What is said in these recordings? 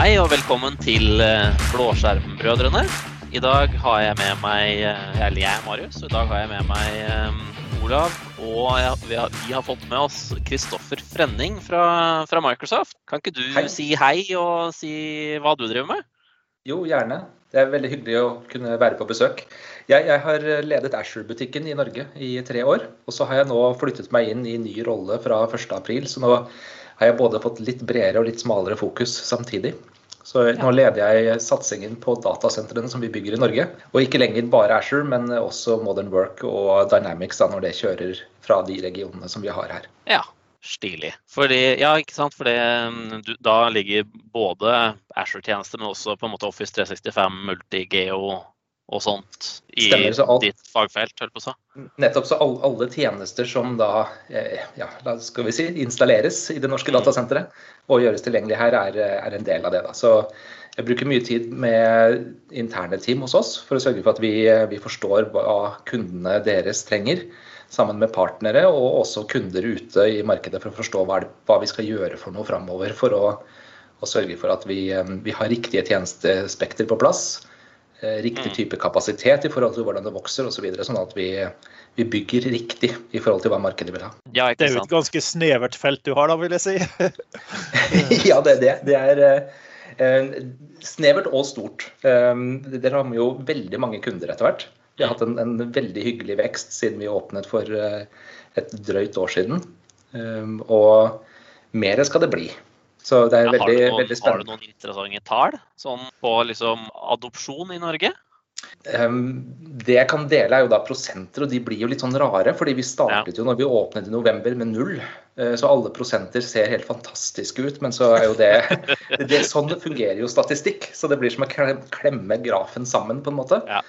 Hei og velkommen til eh, Blåskjermbrødrene. I dag har jeg med meg eh, Eller jeg er Marius, og i dag har jeg med meg eh, Olav. Og vi, har, vi har fått med oss Kristoffer Frenning fra, fra Microsoft. Kan ikke du Hei. si hei og si hva du driver med? Jo, gjerne. Det er veldig hyggelig å kunne være på besøk. Jeg, jeg har ledet Asher-butikken i Norge i tre år. Og så har jeg nå flyttet meg inn i ny rolle fra 1.4, så nå har jeg både fått litt bredere og litt smalere fokus samtidig. Så nå leder jeg satsingen på datasentrene som vi bygger i Norge. Og ikke lenger bare Asher, men også Modern Work og Dynamics da, når det kjører fra de regionene som vi har her. Ja, stilig. Fordi, ja, ikke sant? Fordi mm, du, da ligger både Asher-tjenester, men også på en måte Office 365, Multigeo og sånt i Stemmer, så alt- ditt fagfelt, holdt på så. Nettopp så alle, alle tjenester som da eh, ja, skal vi si, installeres i det norske datasenteret og gjøres tilgjengelig her, er, er en del av det. da. Så jeg bruker mye tid med interne team hos oss for å sørge for at vi, vi forstår hva kundene deres trenger, sammen med partnere og også kunder ute i markedet for å forstå hva, hva vi skal gjøre for noe framover. For å, å sørge for at vi, eh, vi har riktige tjenestespekter på plass riktig type kapasitet i forhold til hvordan det vokser osv. Så videre, sånn at vi, vi bygger riktig i forhold til hva markedet vil ha. Ja, Det er jo et ganske snevert felt du har, da, vil jeg si. ja, det, det, det er eh, snevert og stort. Eh, det rammer jo veldig mange kunder etter hvert. Vi har hatt en, en veldig hyggelig vekst siden vi åpnet for eh, et drøyt år siden. Eh, og mer skal det bli. Så det er Ja, har, veldig, du noen, veldig har du noen interessante tall sånn på liksom adopsjon i Norge? Um, Det jeg kan dele, er jo da prosenter, og de blir jo litt sånn rare. fordi vi startet jo når vi åpnet i november med null. Eh, Så alle prosenter ser helt fantastiske ut, men så er jo det, det Sånn fungerer jo statistikk. Så det blir som å klemme grafen sammen, på en måte. Ja.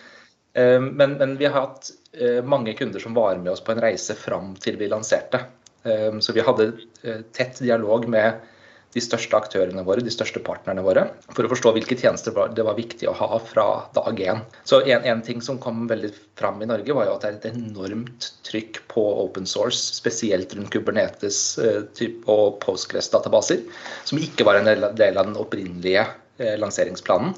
Um, Men, men vi har hatt eh, mange kunder som var med oss på en reise fram til vi lanserte. Um, Så vi hadde eh, tett dialog med de største aktørene våre, de største partnerne våre, for å forstå hvilke tjenester det var viktig å ha fra dag én. Så en, en ting som kom veldig fram i Norge, var jo at det er et enormt trykk på open source, spesielt rundt Kubernetes eh, og Postgres-databaser, som ikke var en del av den opprinnelige eh, lanseringsplanen.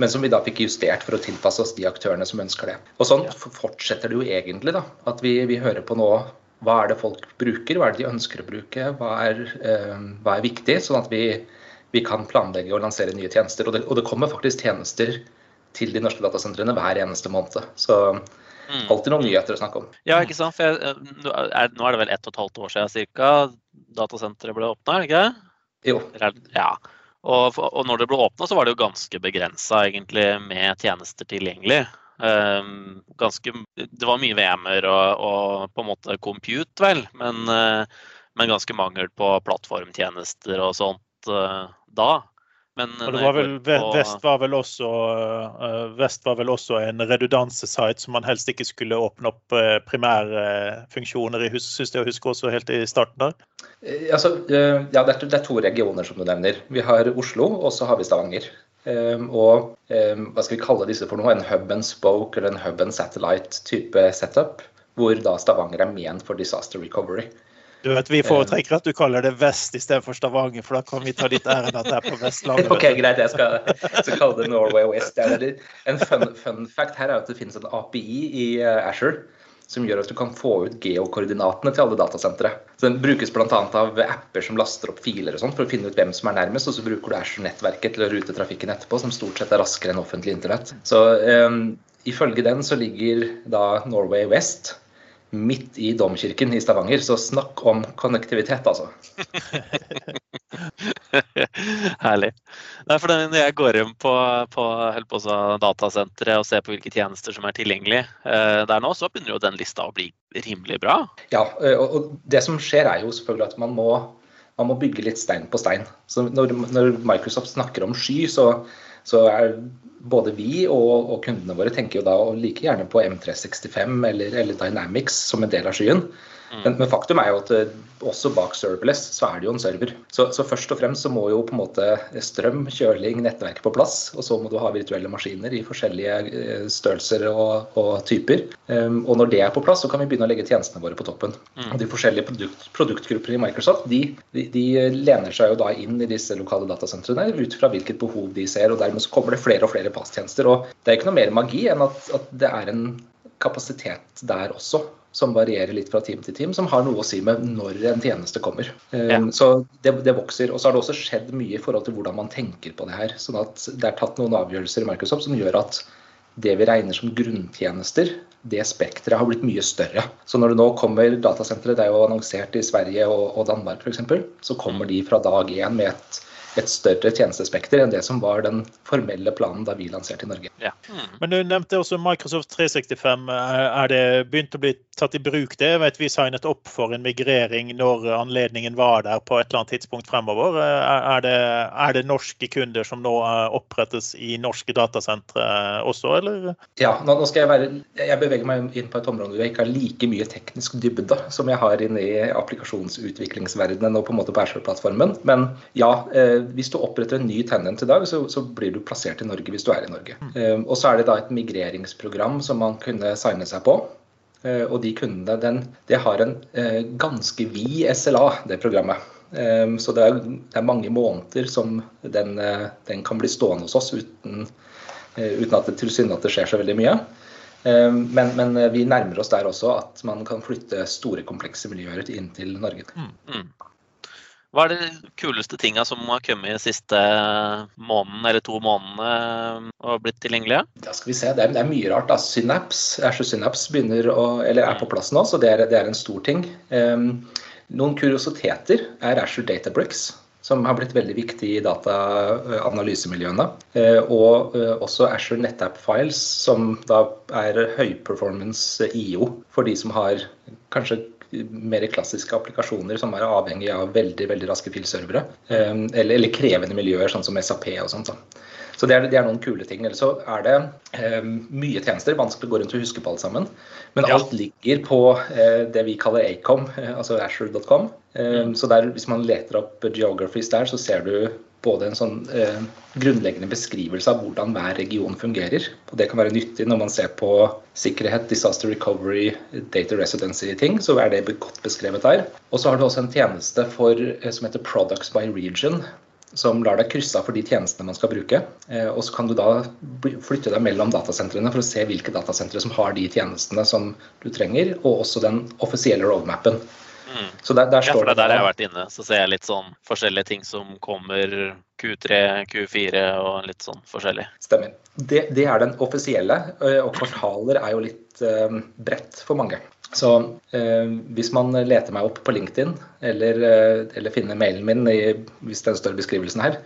Men som vi da fikk justert for å tilpasse oss de aktørene som ønsker det. Og sånn fortsetter det jo egentlig. da, At vi, vi hører på nå hva er det folk bruker, hva er det de ønsker å bruke, hva er, eh, hva er viktig, sånn at vi, vi kan planlegge og lansere nye tjenester. Og det, og det kommer faktisk tjenester til de norske datasentrene hver eneste måned. Så Mm. alltid noen nyheter å snakke om. Ja, ikke sant. For jeg, eh, nå er, det vel ett og et halvt år siden ca. datasenteret ble åpna, det ikke det? Jo, Ja. Og, og når det ble åpna, så var det jo ganske begrensa egentlig med tjenester tilgjengelig. Um, ganske, det var mye VM-er og, og på en måte compute, vel, men, eh, men ganske mangel på plattformtjenester og sånt eh, da. Men Og det var vel, på- Vest var vel også, eh, Vest var vel også en redundansesite som man helst ikke skulle åpne opp primærfunksjoner i, syns jeg å huske også helt i starten der. Altså, ja, det er to regioner som du nevner. Vi har Oslo, og så har vi Stavanger. Um, og um, hva skal vi kalle disse for noe? En hub and spoke eller en hub and satellite-type setup. Hvor da Stavanger er ment for disaster recovery. Du vet, Vi foretrekker at du kaller det Vest istedenfor Stavanger, for da kan vi ta ditt ærend at det er på Vestlandet. Ok, greit, jeg skal, skal kalle det Norway West. En fun, fun fact her er at det finnes en API i Asher Azure som gjør at du kan få ut geokoordinatene til alle datasentre. Den brukes bl.a. av apper som laster opp filer og sånn for å finne ut hvem som er nærmest, og så bruker du Azure-nettverket til å rute trafikken etterpå, som stort sett er raskere enn offentlig internett. Så um, ifølge den så ligger da Norway West midt i domkirken i Stavanger, så snakk om konnektivitet, altså. Herlig. Nei, for når jeg går inn på, på, på datasenteret og ser på hvilke tjenester som er tilgjengelig eh, der nå, så begynner jo den lista å bli rimelig bra. Ja, og og det som skjer er jo selvfølgelig at man må, man må bygge litt stein på stein. Så når, når Microsoft snakker om sky, så, så er både vi og, og kundene våre tenker jo da like gjerne på M365 eller, eller Dynamics som en del av skyen. Mm. Men, men, faktum er jo at eh, også bak serverless så er det jo en server. Så, så, først og fremst så må jo på en måte strøm, kjøling, nettverk på plass. Og så må du ha virtuelle maskiner i forskjellige eh, størrelser og, og typer. Um, og når det er på plass, så kan vi begynne å legge tjenestene våre på toppen. Mm. De forskjellige produkt, produktgrupper i Microsoft de, de, de, lener seg jo da inn i disse lokale datasentrene ut fra hvilket behov de ser. Og dermed så kommer det flere og flere passtjenester. Og det er ikke noe mer magi enn at, at det er en kapasitet der også som varierer litt fra team til team, som har noe å si med når en tjeneste kommer. Ja. Um, så det, det, vokser. Og så har det også skjedd mye i forhold til hvordan man tenker på det her. sånn at det er tatt noen avgjørelser i Microsoft som gjør at det vi regner som grunntjenester, det spekteret har blitt mye større. Så når det nå kommer datasentre, det er jo annonsert i Sverige og, og Danmark f.eks., så kommer de fra dag én med et et større tjenestespekter enn det som var den formelle planen da vi lanserte i Norge. Ja. Mm. Men Du nevnte også Microsoft 365. Er det begynt å bli tatt i bruk det? Jeg vet Vi signet opp for en migrering når anledningen var der på et eller annet tidspunkt fremover. Er det, er det norske kunder som nå opprettes i norske datasentre også, eller? Ja, nå skal jeg være Jeg beveger meg inn på et område hvor jeg ikke har like mye teknisk dybde som jeg har inne i applikasjonsutviklingsverdenen og på en måte på Azure-plattformen. Men ja, eh, hvis du oppretter en ny tenant i dag, så, så, blir du plassert i Norge hvis du er i Norge. Mm. Um, og så er det da et migreringsprogram som man kunne signe seg på. Uh, og de kundene, den, det har en uh, ganske vid SLA, det programmet. Um, så det er, det er, mange måneder som den, uh, den, kan bli stående hos oss uten, uten at det tilsynelatende skjer så veldig mye. Men, men, vi nærmer oss der også at man kan flytte store, komplekse miljøer inn til Norge. Mm, mm. Hva er de kuleste tinga som har kommet de siste måneden eller to månedene og blitt tilgjengelige? Da skal vi se, Det er, det er mye rart. da. Synapse, Azure Synapse begynner å, eller er på plass nå, så det er, det er en stor ting. Um, noen kuriositeter er Azure Databricks, som har blitt veldig viktig i dataanalysemiljøene. Uh, og uh, også Azure NetApp Files, som da er høyperformance IO for de som har kanskje mer klassiske applikasjoner som er avhengig av veldig veldig raske filservere. Eh, eller, eller, krevende miljøer, sånn som SAP og sånt. Så det er, det er, noen kule ting. Eller så er det eh, mye tjenester, vanskelig å gå rundt og huske på alt sammen. Men ja. alt ligger på eh, det vi kaller Acom, eh, altså Asher.com. Eh, mm. Så der, hvis man leter opp geographies der, så ser du både en sånn eh, grunnleggende beskrivelse av hvordan hver region fungerer. og Det kan være nyttig når man ser på sikkerhet, disaster recovery, data residency-ting. Så er det godt beskrevet der. Og så har du også en tjeneste for, eh, som heter Products by region. Som lar deg krysse av for de tjenestene man skal bruke. Eh, og så kan du da flytte deg mellom datasentrene for å se hvilke datasentre som har de tjenestene som du trenger, og også den offisielle roadmappen. Mm. Så der, der står ja, for det er der jeg har vært inne. Så ser jeg litt sånn forskjellige ting som kommer Q3, Q4 og litt sånn forskjellig. Stemmer. Det, det er den offisielle, og kvartaler er jo litt eh, bredt for mange. Så eh, hvis man leter meg opp på LinkedIn, eller, eh, eller finner mailen min i, hvis den står i beskrivelsen her,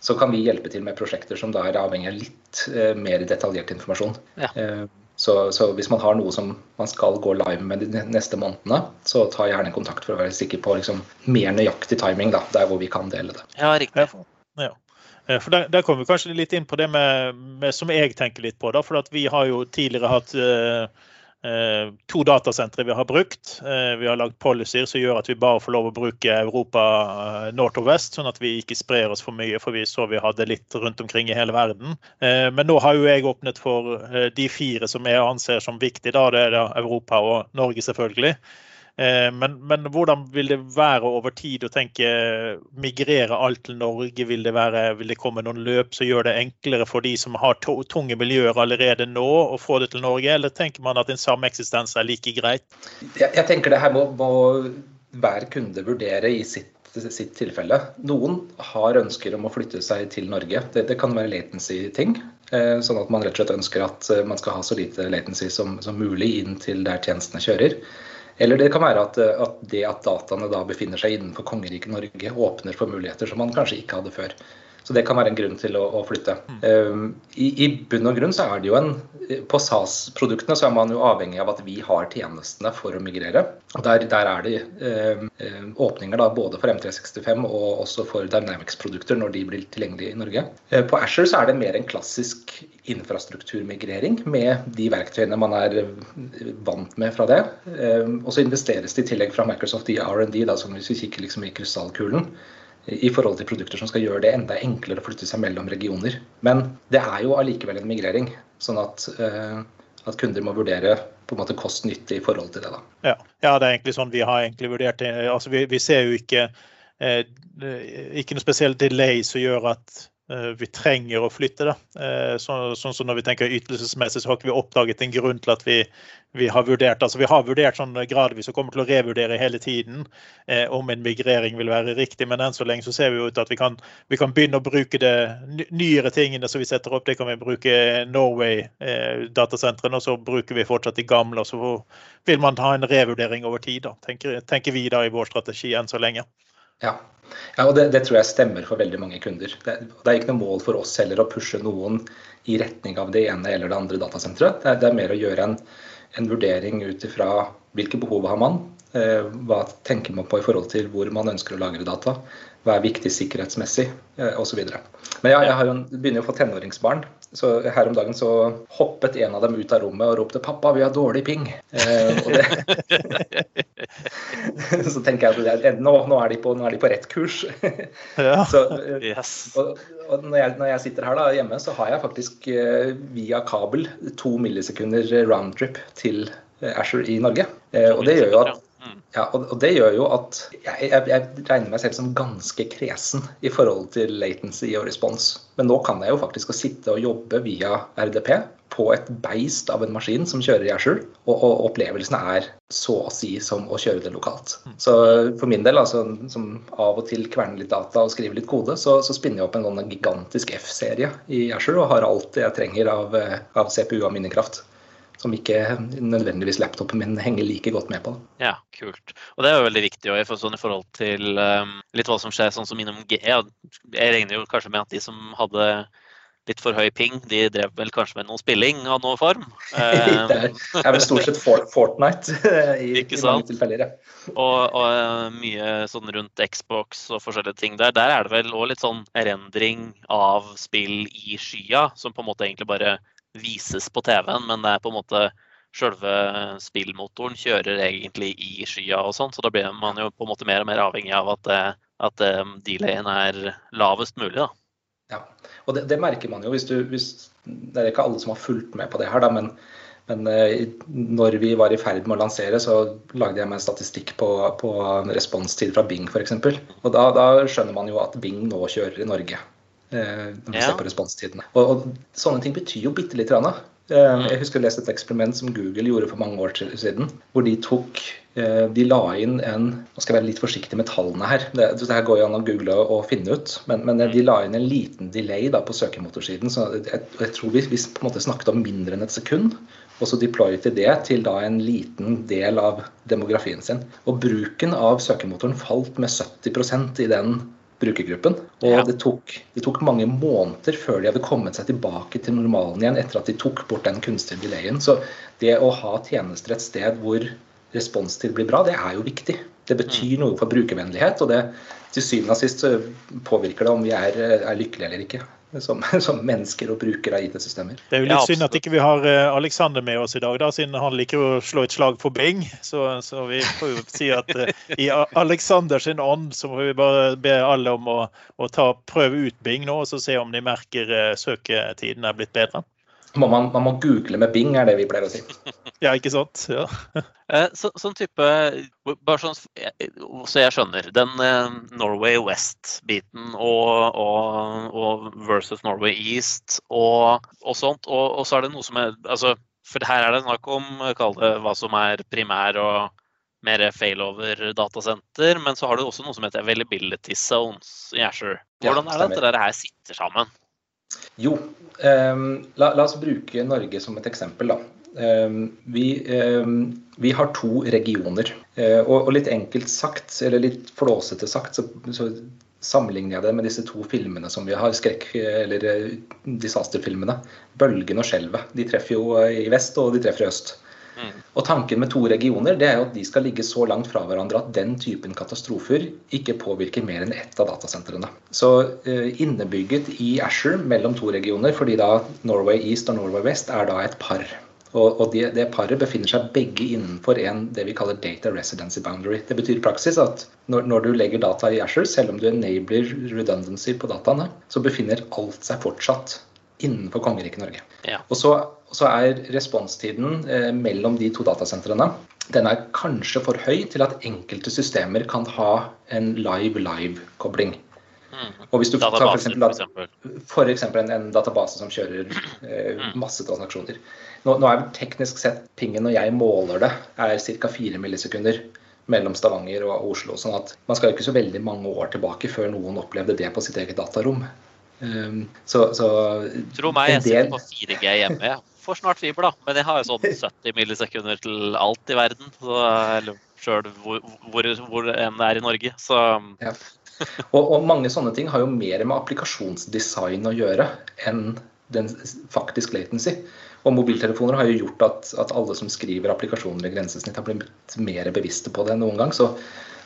så kan vi hjelpe til med prosjekter som da er avhengig av litt mer detaljert informasjon. Ja. Så, så, hvis man har noe som man skal gå live med de neste månedene, så ta gjerne kontakt for å være sikker på liksom, mer nøyaktig timing, da, der hvor vi kan dele det. Ja, riktig. Ja. For der, der kommer vi kanskje litt inn på det med, med, som jeg tenker litt på. da, for Vi har jo tidligere hatt uh, to datasentre vi har brukt. Eh, vi har lagd policyer som gjør at vi bare får lov å bruke Europa eh, nord og vest, sånn at vi ikke sprer oss for mye, for vi så vi hadde litt rundt omkring i hele verden. Men nå har jo jeg åpnet for de fire som jeg anser som viktige. Da. Det er Europa og Norge, selvfølgelig. Eh, men, men, hvordan vil det være over tid å tenke migrere alt til Norge? Vil det, være, vil det komme noen løp som gjør det enklere for de som har tunge miljøer allerede nå, å få det til Norge? Eller tenker man at en sameksistens er like greit? Jeg, jeg tenker det her må, må hver kunde vurdere i sitt sitt tilfelle. Noen har ønsker om å flytte seg til Norge. Det, det kan være latency-ting. Eh, sånn at man rett og slett ønsker at eh, man skal ha så lite latency som, som mulig inn til der tjenestene kjører. Eller det kan være at, at, det at dataene da befinner seg innenfor kongeriket Norge, åpner for muligheter som man kanskje ikke hadde før. Så det kan være en grunn til å, å flytte. Um, i, i, bunn og grunn så er det jo en På SAS-produktene så er man jo avhengig av at vi har tjenestene for å migrere. Der, der er det um, åpninger da både for M365 og også for Dynamics-produkter når de blir tilgjengelige i Norge. Uh, på Asher så er det mer en klassisk infrastrukturmigrering med de verktøyene man er vant med fra det. Um, og så investeres det i tillegg fra Microsoft i R&D, som hvis vi kikker liksom i krystallkulen i forhold til produkter som skal gjøre det enda enklere å flytte seg mellom regioner. Men det er jo allikevel en migrering, sånn at, uh, at kunder må vurdere på en måte kost-nytte i forhold til det. da. Ja. ja. det er egentlig sånn vi har egentlig vurdert det. Altså, vi, vi ser jo ikke, eh, ikke noe spesielt delay som gjør at Eh, vi trenger å flytte. Eh, sånn som når vi tenker ytelsesmessig, så har ikke vi oppdaget en grunn til at vi, vi har vurdert altså vi har vurdert sånn gradvis og kommer til å revurdere hele tiden eh, om en migrering vil være riktig. Men enn så lenge så ser vi ut at vi kan, vi kan begynne å bruke det nyere tingene som vi setter opp. Det kan vi bruke Norway-datasentrene, og så bruker vi fortsatt de gamle. og Så vil man ha en revurdering over tid, da, tenker, tenker vi da i vår strategi enn så lenge. Ja, ja og det, det, tror jeg stemmer for veldig mange kunder. Det, det, er ikke noe mål for oss heller å pushe noen i retning av det ene eller det andre datasenteret. Det, det, er mer å gjøre en, en vurdering ut ifra hvilke behov har man, hva tenker man på i forhold til hvor man ønsker å lagre data, hva er viktig sikkerhetsmessig eh, osv. Men ja, jeg har jo, begynner jo å få tenåringsbarn. Så her om dagen så hoppet en av dem ut av rommet og ropte 'pappa, vi har dårlig ping'. Eh, så tenker jeg at nå, nå, er på, nå, er de på, rett kurs. så, eh, yes. og, og når, jeg, når, jeg, sitter her da, hjemme, så har jeg faktisk eh, via kabel to millisekunder roundtrip til eh, Asher i Norge. Eh, og det gjør jo at ja, og, det gjør jo at jeg, jeg, jeg, regner meg selv som ganske kresen i forhold til latency og respons. Men nå kan jeg jo faktisk sitte og jobbe via RDP på et beist av en maskin som kjører i Azure, og, og opplevelsen er så å si som å kjøre det lokalt. Så for min del, altså, som av og til kverner litt data og skriver litt kode, så, så spinner jeg opp en sånn gigantisk F-serie i Azure og har alt jeg trenger av, av CPU og minnekraft som ikke nødvendigvis laptopen min henger like godt med på. Ja, kult. Og det er jo veldig viktig også, sånn i forhold til um, litt hva som skjer sånn som innom G. Jeg regner jo kanskje med at de som hadde litt for høy ping, de drev vel kanskje med noe spilling av noen form. det er vel stort sett Fortnite i, i mange tilfeller. Ja. Og, og, eh, mye sånn rundt Xbox og forskjellige ting der. Der er det vel òg litt sånn erendring av spill i skya, som på en måte egentlig bare vises på TV-en, men det er på en måte Selve spillmotoren kjører egentlig i skya og sånn, så da blir man jo på en måte mer og mer avhengig av at, eh, at um, delayen er lavest mulig. da. Ja, og det, det merker man jo hvis du hvis, Det er ikke alle som har fulgt med på det her, da, men, men uh, når vi var i ferd med å lansere, så lagde jeg meg en statistikk på, på responstid fra Bing f.eks. Og da, da skjønner man jo at Bing nå kjører i Norge. Eh, når vi ja. ser på responstidene. Og, og, sånne ting betyr jo bitte litt. Eh, mm. Jeg husker jeg leste et eksperiment som Google gjorde for mange år siden. Hvor de tok eh, De la inn en Nå skal jeg være litt forsiktig med tallene her. Det, det her går jo an å google og finne ut. Men, men de la inn en liten delay da på søkemotorsiden. Så jeg, jeg tror vi, vi på en måte snakket om mindre enn et sekund. Og så deployet de det til da en liten del av demografien sin. Og bruken av søkemotoren falt med 70% i den brukergruppen. Og ja. det, tok, det, tok, mange måneder før de hadde kommet seg tilbake til normalen igjen etter at de tok bort den kunstige delayen. Så det å ha tjenester et sted hvor responstid blir bra, det er jo viktig. Det betyr mm. noe for brukervennlighet, og det til syvende og sist påvirker det om vi er, er lykkelige eller ikke som, som, mennesker og brukere av IT-systemer. Det er jo litt ja, synd at ikke vi har eh, Alexander med oss i dag, da, siden han liker å slå et slag for Bing. Så, så vi får jo si at uh, i Alexanders ånd så må vi bare be alle om å, å ta, prøve ut Bing nå, og så se om de merker uh, søketiden er blitt bedre. Man, man, må google med Bing, er det vi pleier å si. ja, ikke sant? Ja. Eh, så, sånn type Bare sånn så jeg skjønner. Den eh, Norway West-biten og, og, og, versus Norway East og, og sånt. Og, og, så er det noe som er altså, For her er det snakk om det hva som er primær og mer failover-datasenter. Men så har du også noe som heter availability zones i Asher. Hvordan er det at dette her sitter sammen? Jo, um, la, la, oss bruke Norge som et eksempel. da. Um, vi, um, vi, har to regioner. Uh, og, og, litt enkelt sagt, eller litt flåsete sagt, så, så sammenligner jeg det med disse to filmene som vi har, skrekk- eller eh, disasterfilmene. 'Bølgen' og 'Skjelvet'. De treffer jo eh, i vest, og de treffer i øst. Mm. Og tanken med to regioner det er jo at de skal ligge så langt fra hverandre at den typen katastrofer ikke påvirker mer enn ett av datasentrene. Så eh, innebygget i Asher mellom to regioner, fordi da Norway East og Norway West er da et par. Og, og det, det paret befinner seg begge innenfor en det vi kaller data residency boundary. Det betyr i praksis at når, når du legger data i Asher, selv om du enabler redundancy på dataene, så befinner alt seg fortsatt innenfor kongeriket Norge. Ja. Og så, så er responstiden eh, mellom de to datasentrene den er kanskje for høy til at enkelte systemer kan ha en live-live-kobling. Mm. Og hvis du tar for eksempel, for eksempel. for eksempel en, en database som kjører eh, masse transaksjoner. Nå, nå er vel teknisk sett pingen når jeg måler det, er ca. 4 millisekunder mellom Stavanger og Oslo. sånn at man skal ikke så veldig mange år tilbake før noen opplevde det på sitt eget datarom. Um, så, så Tro meg, jeg sitter på 4G hjemme. Jeg får snart fiber, da. Men jeg har jo sånn 70 millisekunder til alt i verden. Så, eller sjøl hvor, hvor, hvor enn det er i Norge. Så Og, og mange sånne ting har jo mer med applikasjonsdesign å gjøre enn den faktisk latency. Og mobiltelefoner har jo gjort at, at alle som skriver applikasjoner i grensesnitt, har blitt mer bevisste på det enn noen gang. Så,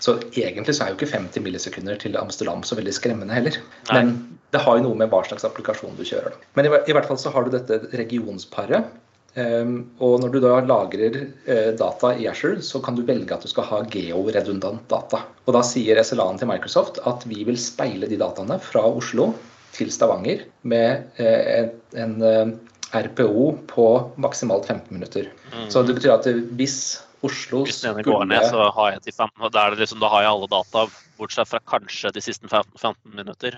så egentlig så er jo ikke 50 millisekunder til Amsterdam så veldig skremmende heller. Nei. Men det har jo noe med hva slags applikasjon du kjører. da. Men i, i hvert fall så har du dette regionsparet. Um, og når du da lagrer uh, data i Azure, så kan du velge at du skal ha georedundant data. Og da sier SLA-en til Microsoft at vi vil speile de dataene fra Oslo til Stavanger med eh, en, eh, RPO på maksimalt 15 minutter. mm. Så det betyr at hvis Oslo hvis den ene går ned, så har jeg til 15, og da, er det liksom, da har jeg alle data, bortsett fra kanskje de siste 15, 15 minutter.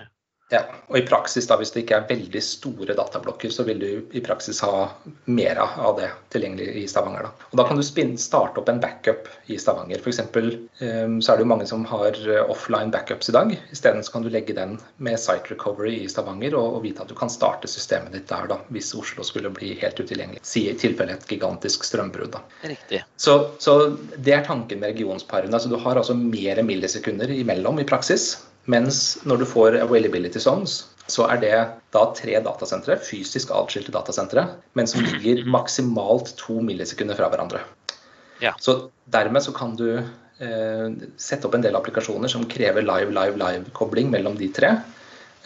Ja, og i praksis da, Hvis det ikke er veldig store datablokker, så vil du i praksis ha mer av det tilgjengelig i Stavanger. Da. Og da kan du spin- starte opp en backup i Stavanger. For eksempel, um, så er det jo mange som har eh, offline backups i dag. Isteden kan du legge den med site recovery i Stavanger og, og vite at du kan starte systemet ditt der da, hvis Oslo skulle bli helt utilgjengelig. Si i tilfelle et gigantisk strømbrudd. Riktig. Så, så det er tanken med regionsparene. Altså, du har altså mer millisekunder imellom i praksis. Mens når du får availability zones, så er det da tre datasentre, fysisk atskilte datasentre, men som ligger maksimalt to millisekunder fra hverandre. Ja. Så dermed så kan du eh, sette opp en del applikasjoner som krever live, live, live-kobling mellom de tre,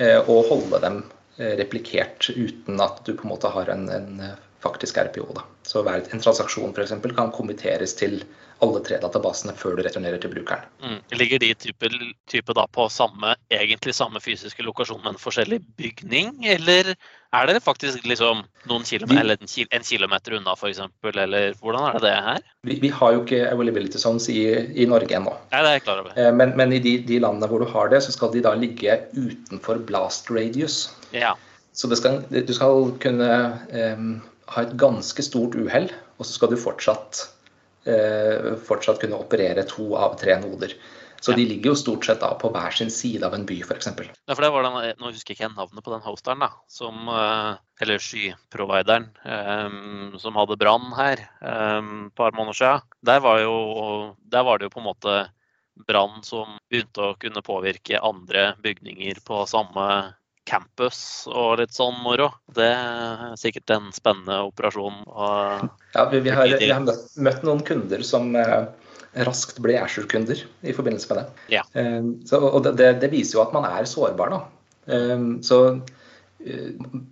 eh, og holde dem eh, replikert uten at du på en måte har en, en eh, faktisk RPO. Da. Så hver, en transaksjon for eksempel, kan kommenteres til alle tre databasene før du returnerer til brukeren. Mm. Ligger de type, type da på samme, egentlig samme fysiske lokasjon, men forskjellig bygning? Eller er det faktisk liksom noen kilometer, eller en, kil, en kilometer unna, f.eks.? Eller hvordan er det det her? Vi, vi har jo ikke availability zones i, i Norge ennå. Nei, det er jeg klar over. Eh, Men, men i de, de landene hvor du har det, så skal de da ligge utenfor blast radius. Ja. Så det skal, du skal kunne em, ha et ganske stort uhell, og så skal du fortsatt, eh, fortsatt kunne operere to av tre noder. Så Ja. de ligger jo stort sett da på hver sin side av en by, f.eks. Ja, for det var den, nå husker jeg ikke navnet på den hosteren, da, som, eh, eller skyprovideren, um, som hadde brann her eh, et par måneder siden. Der var, jo, der var det jo på en måte brann som begynte å kunne påvirke andre bygninger på samme campus og litt sånn moro. Det er sikkert en spennende operasjon. Ja, vi, vi har, vi har møtt, noen kunder som eh, raskt ble Ashore-kunder i forbindelse med det. Ja. Eh, så, og det, det, viser jo at man er sårbar, da. Eh, så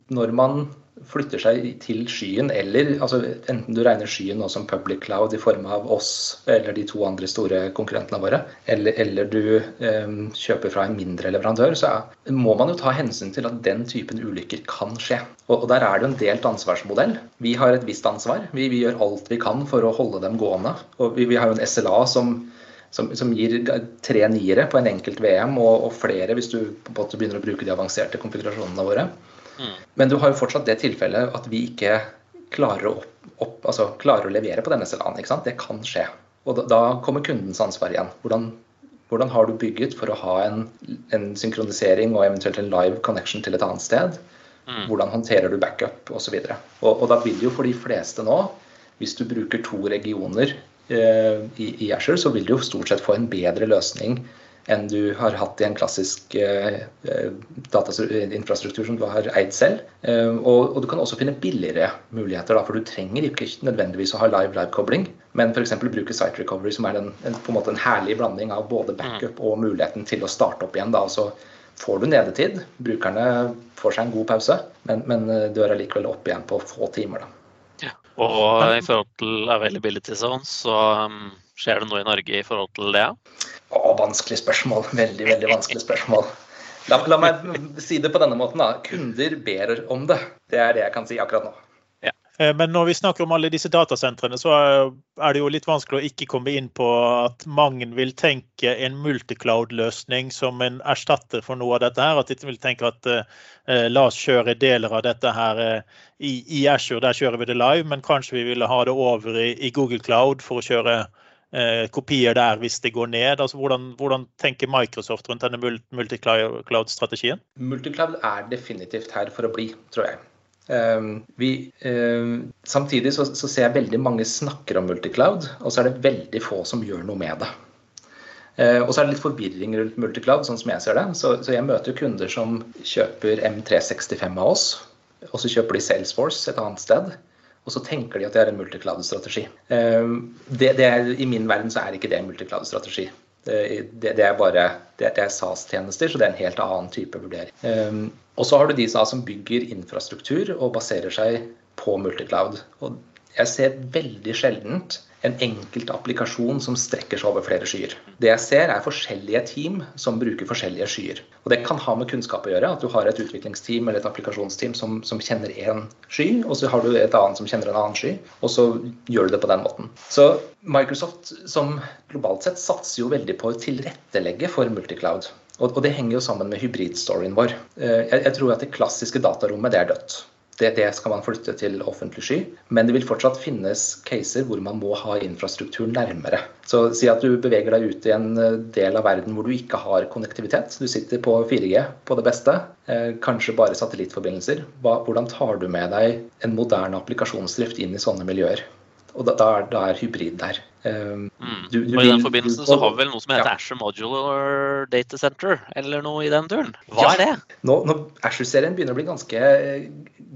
når man flytter seg til skyen, eller altså, enten du regner skyen nå som public cloud i form av oss eller de to andre store konkurrentene våre, eller, eller du eh, kjøper fra en mindre leverandør, så er, må man jo ta hensyn til at den typen ulykker kan skje. Og, og der er det jo en delt ansvarsmodell. Vi har et visst ansvar. Vi, vi gjør alt vi kan for å holde dem gående. Og vi, vi har jo en SLA som som, som gir tre niere på en enkelt VM, og, og flere hvis du måte begynner å bruke de avanserte konfigurasjonene våre. Mm. Men du har jo fortsatt det tilfellet at vi ikke klarer å, opp, opp, altså klarer å levere på denne SLA-en. Det kan skje. Og da, da kommer kundens ansvar igjen. Hvordan, hvordan har du bygget for å ha en, en synkronisering og eventuelt en live connection til et annet sted? mm, Hvordan håndterer du backup osv. Og, og da vil jo for de fleste nå, hvis du bruker to regioner eh, i, i Azure, så vil du jo stort sett få en bedre løsning enn du har hatt i en klassisk eh, datainfrastruktur som du har eid selv. Eh, og, og, du kan også finne billigere muligheter, da, for du trenger ikke nødvendigvis å ha live-live-kobling, men f.eks. bruke site recovery, som er en, en, på en måte en herlig blanding av både backup og muligheten til å starte opp igjen. da, altså får du nedetid. Brukerne får seg en god pause, men, men dør allikevel opp igjen på få timer. da. Og i forhold til availability zones, så um, skjer det noe i Norge i forhold til det? Å, vanskelig spørsmål. Veldig, veldig vanskelig spørsmål. La, la, meg si det på denne måten. da. Kunder ber om det. Det er det jeg kan si akkurat nå. Eh, men når vi snakker om alle disse datasentrene, så er det jo litt vanskelig å ikke komme inn på at mange vil tenke en multicloud-løsning som en erstatter for noe av dette her. At de vil tenke at eh, la oss kjøre deler av dette her eh, i, i, Azure, der kjører vi det live, men kanskje vi ville ha det over i, i Google Cloud for å kjøre eh, kopier der hvis det går ned. Altså, hvordan, hvordan tenker Microsoft rundt denne multicloud-strategien? Multicloud er definitivt her for å bli, tror jeg. Ehm, vi, ehm, samtidig så, så, ser jeg veldig mange snakker om multicloud, og så er det veldig få som gjør noe med det. Ehm, og så er det litt forvirring rundt multicloud, sånn som jeg ser det. Så, så jeg møter kunder som kjøper M365 av oss, og så kjøper de Salesforce et annet sted. Og så tenker de at det er en multicloud-strategi. I min verden så er ikke det en multicloud-strategi. Det, det, det, er bare det, er SAS-tjenester, så det er en helt annen type vurdering. Um, og så har du de som bygger infrastruktur og baserer seg på multicloud. Og jeg ser veldig sjeldent en enkelt applikasjon som strekker seg over flere skyer. Det jeg ser, er forskjellige team som bruker forskjellige skyer. Og Det kan ha med kunnskap å gjøre. At du har et utviklingsteam eller et applikasjonsteam som, som kjenner én sky, og så har du et annet som kjenner en annen sky, og så gjør du det på den måten. Så Microsoft som globalt sett satser jo veldig på å tilrettelegge for multicloud. Og, og det henger jo sammen med hybridstoryen vår. Eh, jeg, jeg tror at det klassiske datarommet det er dødt. Det, det, skal man flytte til offentlig sky. Men det vil fortsatt finnes caser hvor man må ha infrastruktur nærmere. Så si at du beveger deg ut i en eh, del av verden hvor du ikke har konnektivitet. Du sitter på 4G på det beste, eh, kanskje bare satellittforbindelser. hvordan tar du med deg en moderne applikasjonsdrift inn i sånne miljøer? Og da, da, er, da er hybrid der. Um, mm. du, du og I den forbindelsen så har vi vel noe som heter ja. Asher Modular Data Center, eller noe i den turen. Hva ja. er det? Nå, nå Asher-serien begynner å bli ganske,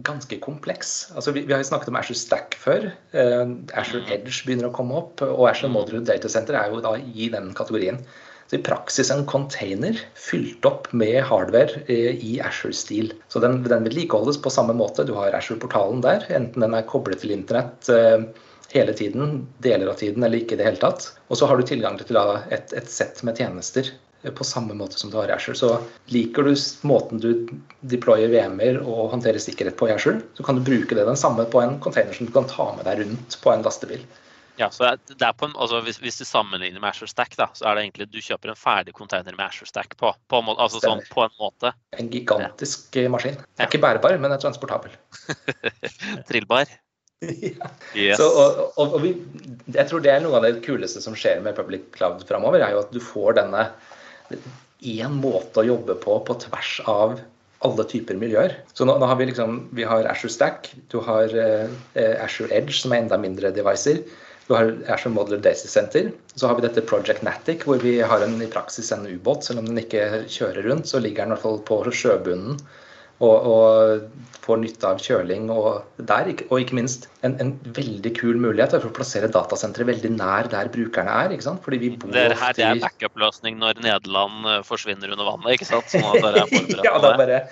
ganske kompleks. Altså, vi, vi, har jo snakket om Asher Stack før. Uh, Asher mm. Edge begynner å komme opp, og Asher mm. Modular Data Center er jo da i den kategorien. Så I praksis en container fylt opp med hardware eh, i Asher-stil. Så Den, den vedlikeholdes på samme måte. Du har Asher-portalen der, enten den er koblet til internett uh, hele tiden, deler av tiden eller ikke i det hele tatt. Og så har du tilgang til et, et sett med tjenester eh, på samme måte som du har i Asher. Så liker du måten du deployer VM-er og håndterer sikkerhet på i Asher, så kan du bruke det den samme på en container som du kan ta med deg rundt på en lastebil. Ja, så det er på en, altså hvis, hvis, du sammenligner med Asher Stack, da, så er det egentlig du kjøper en ferdig container med Asher Stack på. På, altså sånn, på en måte. En gigantisk ja. maskin. Den er ikke bærbar, men er transportabel. Trillbar. Yes. Så, og, og, og vi, jeg tror det er noe av det kuleste som skjer med Public Cloud framover, er jo at du får denne én måte å jobbe på på tvers av alle typer miljøer. Så nå, nå har vi liksom vi har Ashore Stack, du har eh, Ashore Edge, som er enda mindre devicer. Du har Ashore Modeler Daisy Center. Så har vi dette Project Natic, hvor vi har en, i praksis en ubåt. Selv om den ikke kjører rundt, så ligger den i hvert fall på sjøbunnen og, og får nytte av kjøling og der. Og ikke minst en, en veldig kul mulighet for å plassere datasenteret veldig nær der brukerne er. ikke sant? Fordi vi bor det her det er backup-løsning når Nederland eh, forsvinner under vannet, ikke sant? Sånn at dere er ja, da bare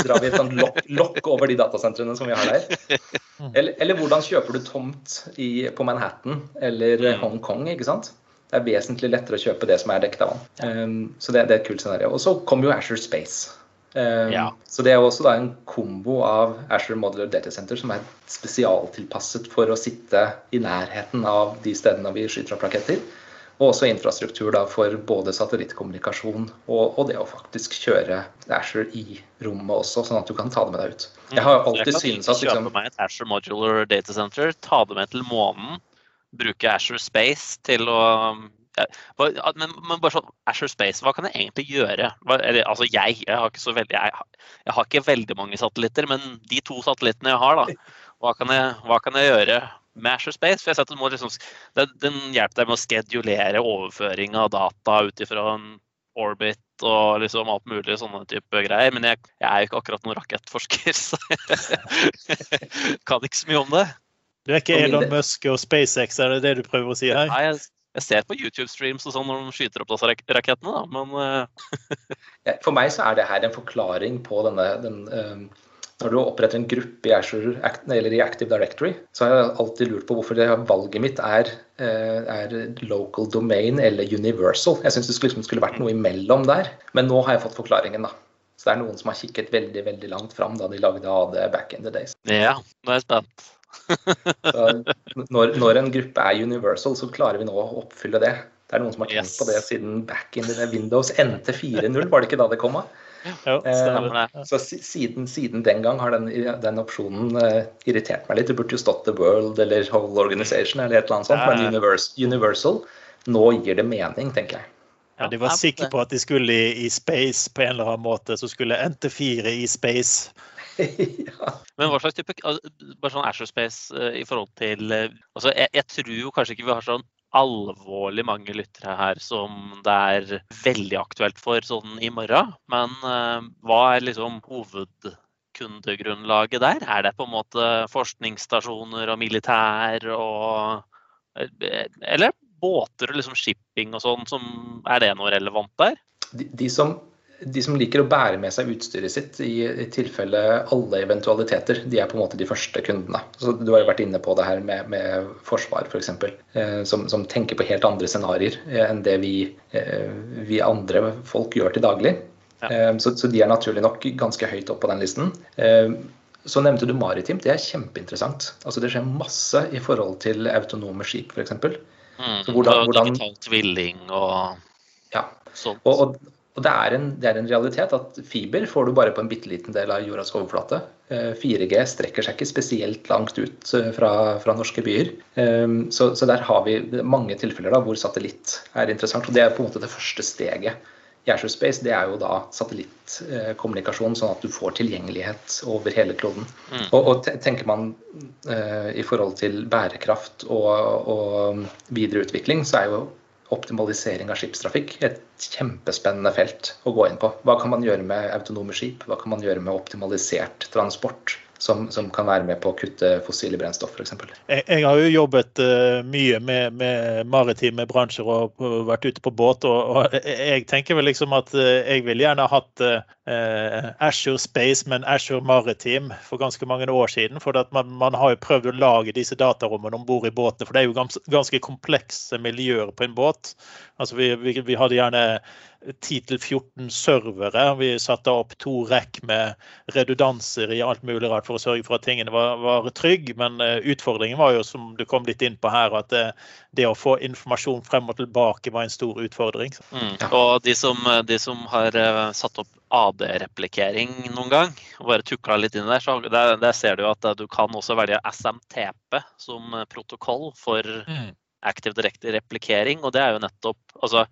drar vi et sånt lokk, lokk over de datasentrene som vi har der. Eller, eller hvordan kjøper du tomt i, på Manhattan eller mm. Hongkong, ikke sant? Det er vesentlig lettere å kjøpe det som er dekket av vann. Um, så det, det, er et kult scenario. Og så kommer jo Asher Space. Um, ja. Så Det er også en kombo av Asher Modular Data Center som er spesialtilpasset for å sitte i nærheten av de stedene vi skyter opp raketter. Og også infrastruktur da, for både satellittkommunikasjon og, og, det å faktisk kjøre Asher i rommet også, sånn at du kan ta det med deg ut. Jeg har alltid syntes at liksom, kjøpe meg et Asher Modular Data Center, ta det med til månen, bruke Asher Space til å men, men, bare sånn, Asher Space, hva kan jeg egentlig gjøre? Hva, eller, altså jeg, jeg har, ikke så veldig, jeg, jeg, har ikke veldig mange satellitter, men de to satellittene jeg har, da, hva kan jeg, hva kan jeg gjøre med Asher Space? For jeg har sett liksom, den, den hjelper deg med å skedulere overføring av data ut ifra en orbit og liksom alt mulig sånne type greier. Men jeg, jeg er jo ikke akkurat noen rakettforsker, så jeg kan ikke så mye om det. Du er ikke Elon Musk og SpaceX, er det det du prøver å si her? Nei, jeg, jeg ser på YouTube-streams og sånn når de skyter opp disse rakettene, da, men uh... For meg så er det her en forklaring på denne den, um, når du oppretter en gruppe i Azure eller i Active Directory, så har jeg alltid lurt på hvorfor det valget mitt er, eh, er local domain eller universal. Jeg syns det skulle, liksom, skulle, vært noe imellom der. Men nå har jeg fått forklaringen, da. Så det er noen som har kikket veldig veldig langt fram da de lagde AD back in the days. Ja, nå er jeg spent. når, når, en gruppe er universal, så klarer vi nå å oppfylle det. Det er noen som har tenkt yes. på det siden back in the Windows NT 4.0, var det ikke da det kom? av? Jo, stemmer. Så siden, siden, den gang har den, den opsjonen uh, irritert meg litt. Det burde jo stått The World eller Whole Organization eller et eller annet sånt, men Universal, Universal nå gir det mening, tenker jeg. Ja, De var sikre på at de skulle i, i space på en eller annen måte. Så skulle NT4 i space. ja. Men hva slags type bare sånn Asherspace uh, i forhold til uh, altså jeg, jeg, tror jo kanskje ikke vi har sånn alvorlig mange lyttere her som det er veldig aktuelt for sånn i morgen. Men uh, hva er liksom hovedkundegrunnlaget der? Er det på en måte forskningsstasjoner og militær og eh, Eller båter og liksom shipping og sånn, som er det noe relevant der? De, de som de som liker å bære med seg utstyret sitt i, i, tilfelle alle eventualiteter, de er på en måte de første kundene. Så Du har jo vært inne på det her med, med forsvar, f.eks., eh, som, som tenker på helt andre scenarioer eh, enn det vi, eh, vi, andre folk gjør til daglig. Ja. Eh, så, så, de er naturlig nok ganske høyt opp på den listen. Så nevnte du maritimt. Det er kjempeinteressant. Altså Det skjer masse i forhold til autonome skip, f.eks. Mm, hvordan, digital tvilling og ja. sånt. Og, og, og det er, en, det er, en, realitet at fiber får du bare på en bitte liten del av jordas overflate. 4G eh, strekker seg ikke spesielt langt ut eh, fra, fra norske byer. Ehm, så, så, der har vi mange tilfeller da, hvor satellitt er interessant. Og det er på en måte det første steget Azure Space. Det er jo da satellittkommunikasjon, sånn at du får tilgjengelighet over hele kloden. Mm. Og, og, tenker man uh, i forhold til bærekraft og, og videreutvikling, så er jo optimalisering av skipstrafikk et kjempespennende felt å gå inn på. Hva kan man gjøre med autonome skip? Hva kan man gjøre med optimalisert transport? Som, som, kan være med på å kutte fossile brennstoff, f.eks. Jeg, jeg har jo jobbet uh, mye med, med, maritime bransjer og, vært ute på båt. Og, og, jeg tenker vel liksom at uh, jeg ville gjerne hatt uh, Ashore Space, men Ashore Maritime for ganske mange år siden. For man, man, har jo prøvd å lage disse datarommene om bord i båtene. For det er jo gans, ganske komplekse miljøer på en båt. Altså vi, vi, vi hadde gjerne 10-14 servere. Vi satte opp to rekk med redundanser i alt mulig rart for å sørge for at tingene var, var trygge. Men uh, utfordringen var jo, som du kom litt inn på her, at det, det, å få informasjon frem og tilbake var en stor utfordring. Mm. Og de som, de som har satt opp AD-replikering noen gang, og bare tukla litt inn der, så der, der, ser du at uh, du kan også velge SMTP som protokoll for mm. Active Directory replikering og det er jo nettopp altså,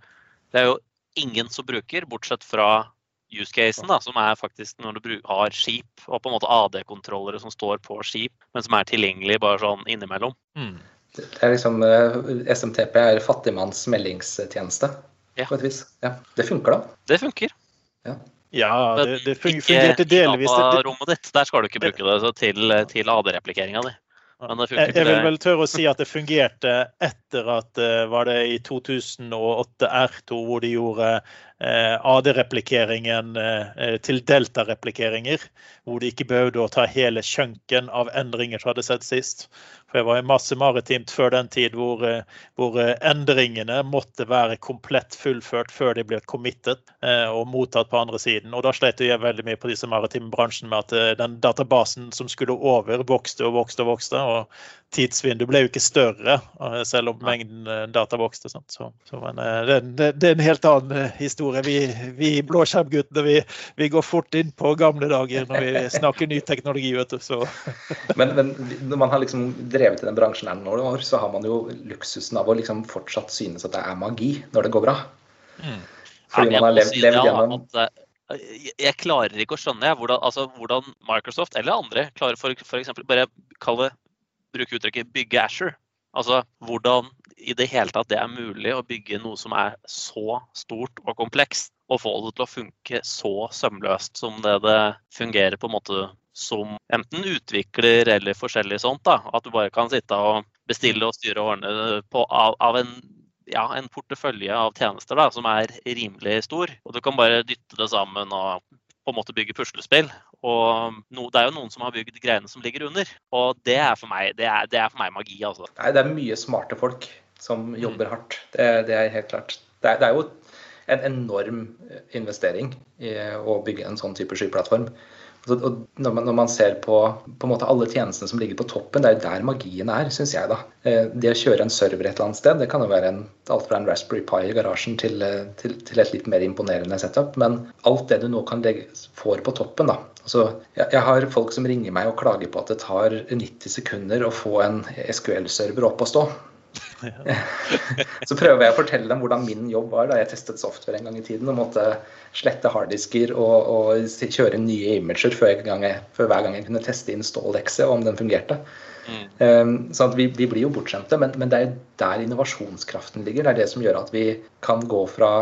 det er jo ingen som bruker, bortsett fra use casen, da, som er faktisk når du har skip og på en måte AD-kontrollere som står på skip, men som er tilgjengelig bare sånn innimellom. Mm. Det er liksom, eh, SMTP er fattigmanns meldingstjeneste ja. på et vis. Ja. Det funker, da. Det funker. Ja. Ja, det, det fungerte delvis. Ikke rommet ditt, der skal du ikke bruke det til, til AD-replikeringa di. Jeg, jeg vil vel tørre å si at det fungerte etter at eh, var det i 2008 R2 hvor de gjorde AD-replikeringen eh, til delta-replikeringer. Hvor de ikke behøvde å ta hele kjønken av endringer som hadde sett sist. For jeg var i masse maritimt før den tid hvor, eh, hvor, eh, endringene måtte være komplett fullført før de ble committed eh, og mottatt på andre siden. Og da slet jeg veldig mye på disse maritime bransjene med at den databasen som skulle over, vokste og vokste og vokste. og tidsvinduet ble jo ikke større, selv om mengden data vokste. Så, så, men det, det, det, er en helt annen historie. Vi, vi blåskjermguttene vi, vi, går fort inn på gamle dager når vi snakker ny teknologi. vet du. Så. Men, men når man har liksom drevet i den bransjen her noen år, så har man jo luksusen av å liksom fortsatt synes at det er magi når det går bra. Mm. Fordi man har levd, si levd gjennom Jeg klarer ikke å skjønne hvordan, altså, hvordan Microsoft eller andre klarer for, for eksempel, bare kalle, bruke uttrykket 'bygge Asher'. Altså hvordan i det hele tatt det er mulig å bygge noe som er så stort og komplekst og få det til å funke så sømløst som det det fungerer på en måte som enten utvikler eller forskjellig sånt. da, At du bare kan sitte og bestille og styre og ordne på, av, av en, ja, en portefølje av tjenester da, som er rimelig stor. Og du kan bare dytte det sammen og på en måte bygge puslespill. Og no, det er jo noen som har bygd greiene som ligger under. Og det er for meg, det er, det er for meg magi, altså. Nei, det er mye smarte folk som jobber hardt. Det, det er helt klart. Det er, det er, jo en enorm investering i å bygge en sånn type skyplattform. Og når man, når man, ser på, på alle tjenestene som ligger på toppen, det er jo der magien er, syns jeg. da. Eh, det å kjøre en server et eller annet sted, det kan jo være en, alt fra en Raspberry Pi i garasjen til, eh, til, til, et litt mer imponerende setup. Men alt det du nå kan legge, får på toppen, da. Altså, jeg, jeg har folk som ringer meg og klager på at det tar 90 sekunder å få en SQL-server opp og stå. så prøver jeg å fortelle dem hvordan min jobb var da jeg testet software en gang i tiden og måtte slette harddisker og, og kjøre nye imager før, gang jeg, før, hver gang jeg kunne teste install-exe og om den fungerte. Mm. Um, så vi, vi, blir jo bortskjemte, men, men, det er der innovasjonskraften ligger. Det er det som gjør at vi kan gå fra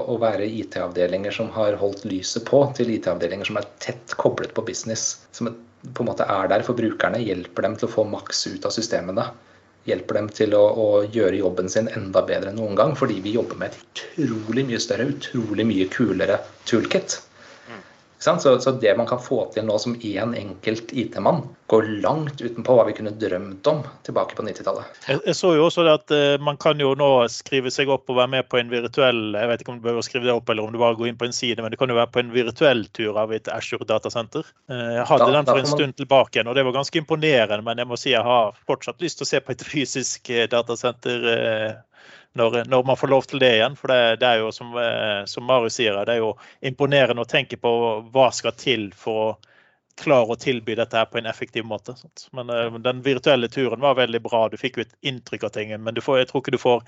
å, være IT-avdelinger som har holdt lyset på, til IT-avdelinger som er tett koblet på business. Som på en måte er der for brukerne, hjelper dem til å få maks ut av systemene hjelper dem til å, å, gjøre jobben sin enda bedre enn noen gang. Fordi vi jobber med et utrolig mye større, utrolig mye kulere toolkit. Så, så, det man kan få til nå som én en enkelt IT-mann, går langt utenpå hva vi kunne drømt om tilbake på 90-tallet. Jeg, jeg, så jo også at uh, man kan jo nå skrive seg opp og være med på en virtuell Jeg vet ikke om du behøver skrive det opp, eller om du bare går inn på en side, men du kan jo være på en virtuell tur av et Ashore datasenter. Uh, jeg hadde da, den for en stund tilbake igjen, og det var ganske imponerende, men jeg må si jeg har fortsatt lyst til å se på et fysisk uh, datasenter. Uh, når, når, man får lov til det igjen. For det, det er jo som, eh, som Marius sier, det er jo imponerende å tenke på hva skal til for å klare å tilby dette her på en effektiv måte. Men uh, den virtuelle turen var veldig bra. Du fikk jo et inntrykk av tingen, men får, jeg tror ikke du får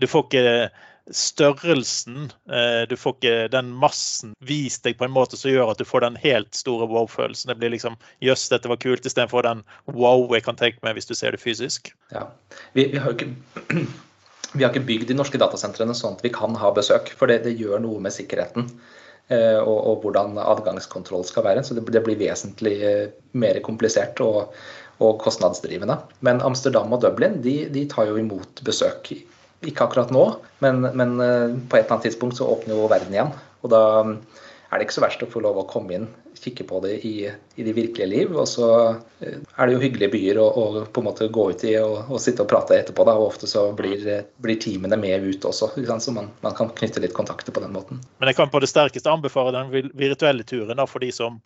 du får ikke størrelsen, uh, du får ikke den massen vist deg på en måte som gjør at du får den helt store wow-følelsen. Det blir liksom jøss, dette var kult, istedenfor den wow jeg kan tenke meg hvis du ser det fysisk. Ja, vi, vi har jo ikke vi har ikke bygd de norske datasentrene sånn at vi kan ha besøk, for det, det gjør noe med sikkerheten. Eh, og, og, hvordan adgangskontroll skal være. Så det, det blir vesentlig eh, mer komplisert og, og, kostnadsdrivende. Men Amsterdam og Dublin de, de, tar jo imot besøk. Ikke akkurat nå, men, men eh, på et eller annet tidspunkt så åpner jo verden igjen. Og da er det ikke så verst å få lov å komme inn, kikke på det i, i det virkelige liv. Og så eh, er det jo hyggelige byer å, å på en måte gå ut i og, og, sitte og prate etterpå. Da. Og ofte så blir, blir teamene med ut også, så man, man, kan knytte litt kontakter på den måten. Men jeg kan på det sterkeste anbefale den virtuelle turen da, for de som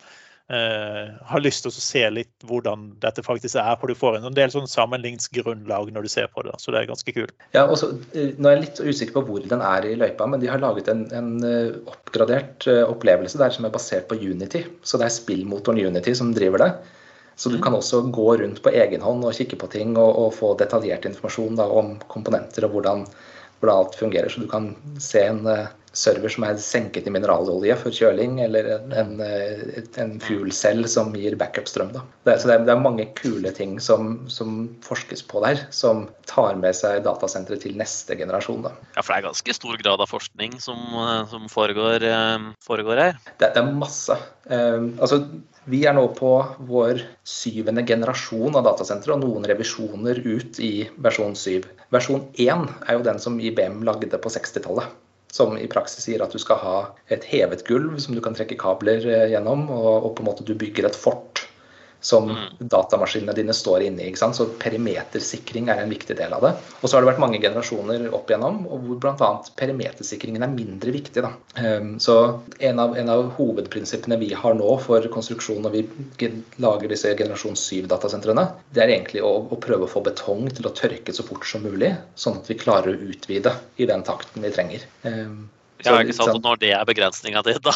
Uh, har lyst til å se litt hvordan dette faktisk er. for Du får en del sånn sammenligningsgrunnlag når du ser på det. Så det er ganske kult. Ja, og så, nå er jeg litt usikker på hvor den er i løypa, men de har laget en, en uh, oppgradert opplevelse der som er basert på Unity. Så det er spillmotoren Unity som driver det. Så du mm. kan også gå rundt på egen hånd og kikke på ting og, og få detaljert informasjon da, om komponenter og hvordan, hvordan, alt fungerer. Så du kan se en server som er senket i mineralolje for kjøling, eller en, en, eh, fuel-cell som gir backup-strøm. Det, så det er, det er, mange kule ting som, som, forskes på der, som tar med seg datasenteret til neste generasjon. Da. Ja, for det er ganske stor grad av forskning som, eh, som foregår, eh, foregår, her? Det, det er masse. Um, altså, vi er nå på vår syvende generasjon av datasentre og noen revisjoner ut i versjon 7. Versjon 1 er jo den som IBM lagde på 60-tallet som i praksis sier at du skal ha et hevet gulv som du kan trekke kabler eh, gjennom, og, på en måte du bygger et fort som mm. datamaskinene dine står inne i. Så perimetersikring er en viktig del av det. Og så har det vært mange generasjoner opp igjennom hvor bl.a. perimetersikringen er mindre viktig. Da. Ehm, så en av, en av, hovedprinsippene vi har nå for konstruksjon når vi lager disse generasjon 7-datasentrene, det er egentlig å, å, prøve å få betong til å tørke så fort som mulig, sånn at vi klarer å utvide i den takten vi trenger. Ja, ikke sant? Og når det er begrensninga di, da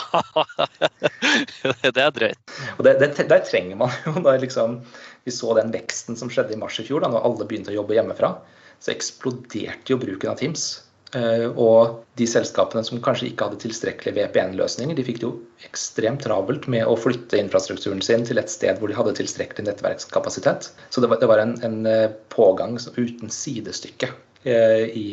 Det er drøyt. Og det, det, Der trenger man jo da liksom Vi så den veksten som skjedde i mars i fjor, da når alle begynte å jobbe hjemmefra. Så eksploderte jo bruken av Teams. Eh, og de selskapene som kanskje ikke hadde tilstrekkelige VPN-løsninger, de fikk det jo ekstremt travelt med å flytte infrastrukturen sin til et sted hvor de hadde tilstrekkelig nettverkskapasitet. Så det var, det var en, en, eh, pågang uten sidestykke eh, i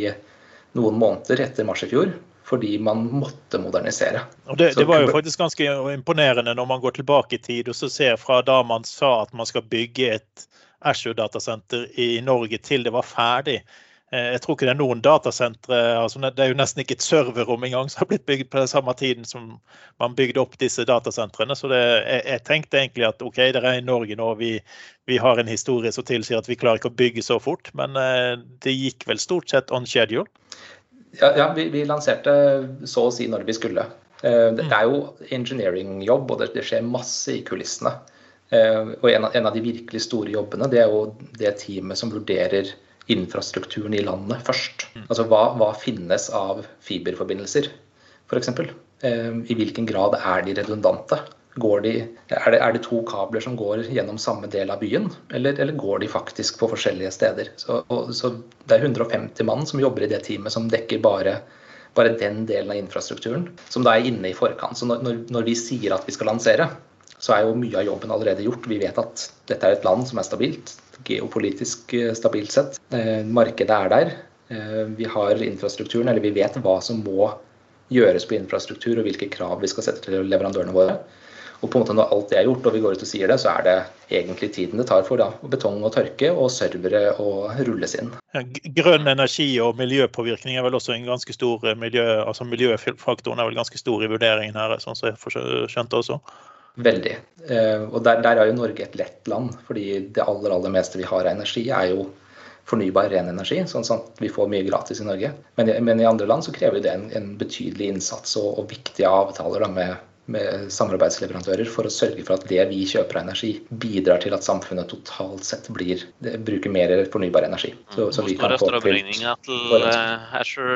noen måneder etter mars i fjor fordi man måtte modernisere. Det, det, var jo faktisk ganske imponerende når man går tilbake i tid og så ser fra da man sa at man skal bygge et Ashore-datasenter i Norge til det var ferdig. Eh, jeg tror ikke det er noen datasentre altså Det er jo nesten ikke et serverrom engang som har blitt bygd på den samme tiden som man bygde opp disse datasentrene. Så det, jeg, jeg, tenkte egentlig at OK, det er i Norge nå, vi, vi, har en historie som tilsier at vi klarer ikke å bygge så fort. Men eh, det gikk vel stort sett on schedule? Ja, ja vi, vi, lanserte så å si når vi skulle. Eh, det er jo engineering-jobb, og det, det, skjer masse i kulissene. Og en av, en av de virkelig store jobbene det er jo det teamet som vurderer infrastrukturen i landet først. Mm. Altså hva, hva finnes av fiberforbindelser, f.eks. Eh, I hvilken grad er de redundante? De, er, det, er, det, to kabler som går gjennom samme del av byen, eller, eller går de faktisk på forskjellige steder? Så, og, så, Det er 150 mann som jobber i det teamet som dekker bare, bare den delen av infrastrukturen, som da er inne i forkant. Så når, når vi sier at vi skal lansere, så er jo mye av jobben allerede gjort. Vi vet at dette er et land som er stabilt geopolitisk eh, stabilt sett. Eh, markedet er der. Eh, vi har infrastrukturen, eller vi vet hva som må gjøres på infrastruktur, og hvilke krav vi skal sette til leverandørene våre. Og på en måte Når alt det er gjort, og vi går ut og sier det, så er det egentlig tiden det tar for da, betong å tørke og servere å rulles inn. Grønn energi og miljøpåvirkning er vel også en ganske stor miljø, altså miljøfaktoren er vel ganske stor i vurderingen her, sånn som jeg skjønte også? Veldig. Eh, og der, der, er jo Norge et lett land, fordi det aller, aller meste vi har av energi, er jo fornybar ren energi, sånn at vi får mye gratis i Norge. Men, men i andre land så krever det en, en betydelig innsats og, og viktige avtaler da, med, med, samarbeidsleverandører for å sørge for at det vi kjøper av energi, bidrar til at samfunnet totalt sett blir, bruker mer fornybar energi. Så, så vi kan få strømregninga til Asher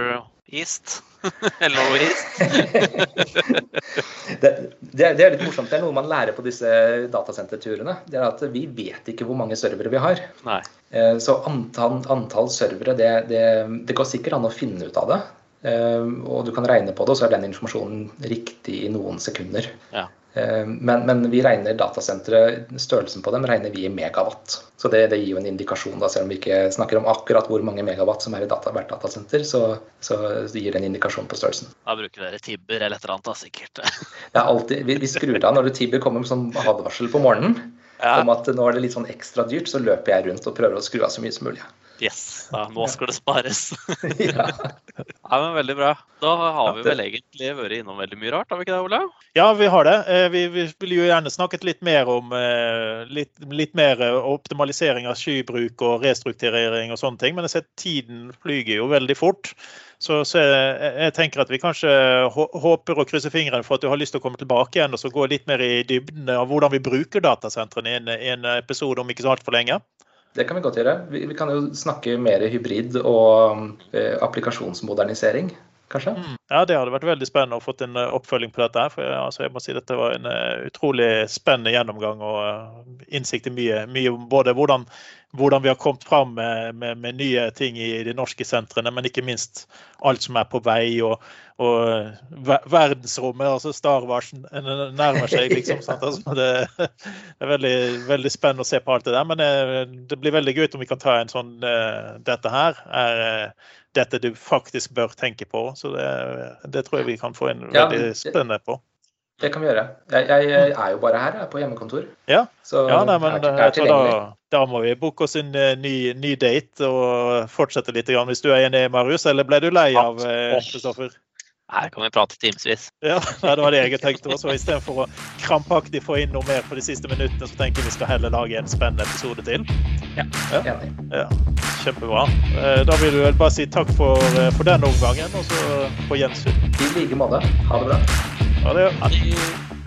East? Eller noe East? det, det, er, det, er litt morsomt. Det er noe man lærer på disse datasenterturene. Det er at Vi vet ikke hvor mange servere vi har. Nei. Eh, så antall, antall servere, det, det, det, går sikkert an å finne ut av det. Eh, og du kan regne på det, og så er den informasjonen riktig i noen sekunder. Ja. Eh, men, men, vi regner datasenteret, størrelsen på dem regner vi i megawatt. Så det, det gir jo en indikasjon, da, selv om vi ikke snakker om akkurat hvor mange megawatt som er i data, hvert datasenter, så, så gir det en indikasjon på størrelsen. Da bruker dere Tibber eller et eller annet, da, sikkert. Det er alltid, vi, vi skrur av når Tibber kommer sånn advarsel på morgenen ja. om at nå er det litt sånn ekstra dyrt, så løper jeg rundt og prøver å skru av så mye som mulig. Yes, da, nå skal det spares. ja. Nei, men Veldig bra. Da har vi vel egentlig vært innom veldig mye rart, har vi ikke det, Ole? Ja, vi har det. Eh, vi, vi ville jo gjerne snakket litt mer om eh, litt, litt, mer optimalisering av skybruk og restrukturering og sånne ting, men jeg ser tiden flyger jo veldig fort. Så, så jeg, jeg, tenker at vi kanskje håper og krysser fingrene for at du har lyst til å komme tilbake igjen og så gå litt mer i dybden av hvordan vi bruker datasentrene i en, en episode om ikke så altfor lenge. Det kan vi godt gjøre. Vi, vi kan jo snakke mer hybrid og eh, applikasjonsmodernisering, kanskje. Mm. Ja, det hadde vært veldig spennende å få en eh, oppfølging på dette. for altså, jeg må si Dette var en uh, utrolig spennende gjennomgang og uh, innsikt i mye, mye både hvordan hvordan vi har kommet fram med, med, med, nye ting i de norske sentrene, men ikke minst alt som er på vei. og, og verdensrommet, altså Star Wars nærmer seg, liksom. Altså, det, det, er veldig, veldig, spennende å se på alt det der. Men det, eh, det blir veldig gøy om vi kan ta en sånn uh, Dette her er uh, dette du faktisk bør tenke på. Så det, det tror jeg vi kan få en veldig spennende på. Det kan vi gjøre. Jeg, jeg, jeg er jo bare her, jeg er på hjemmekontor. Ja, så ja nei, men er, er da, da, må vi booke oss en uh, ny, ny, date og fortsette litt hvis du er enig, Marius. Eller ble du lei av eh, Kristoffer? Her kan vi prate timevis. Ja, det var det jeg tenkte også. Istedenfor å krampaktig få inn noe mer på de siste minuttene, så tenker jeg vi skal heller lage en spennende episode til. Ja, ja. ja kjempebra. Eh, da vil du vel bare si takk for, for den omgangen, og så på gjensyn. I like måte. Ha det bra. Ha det.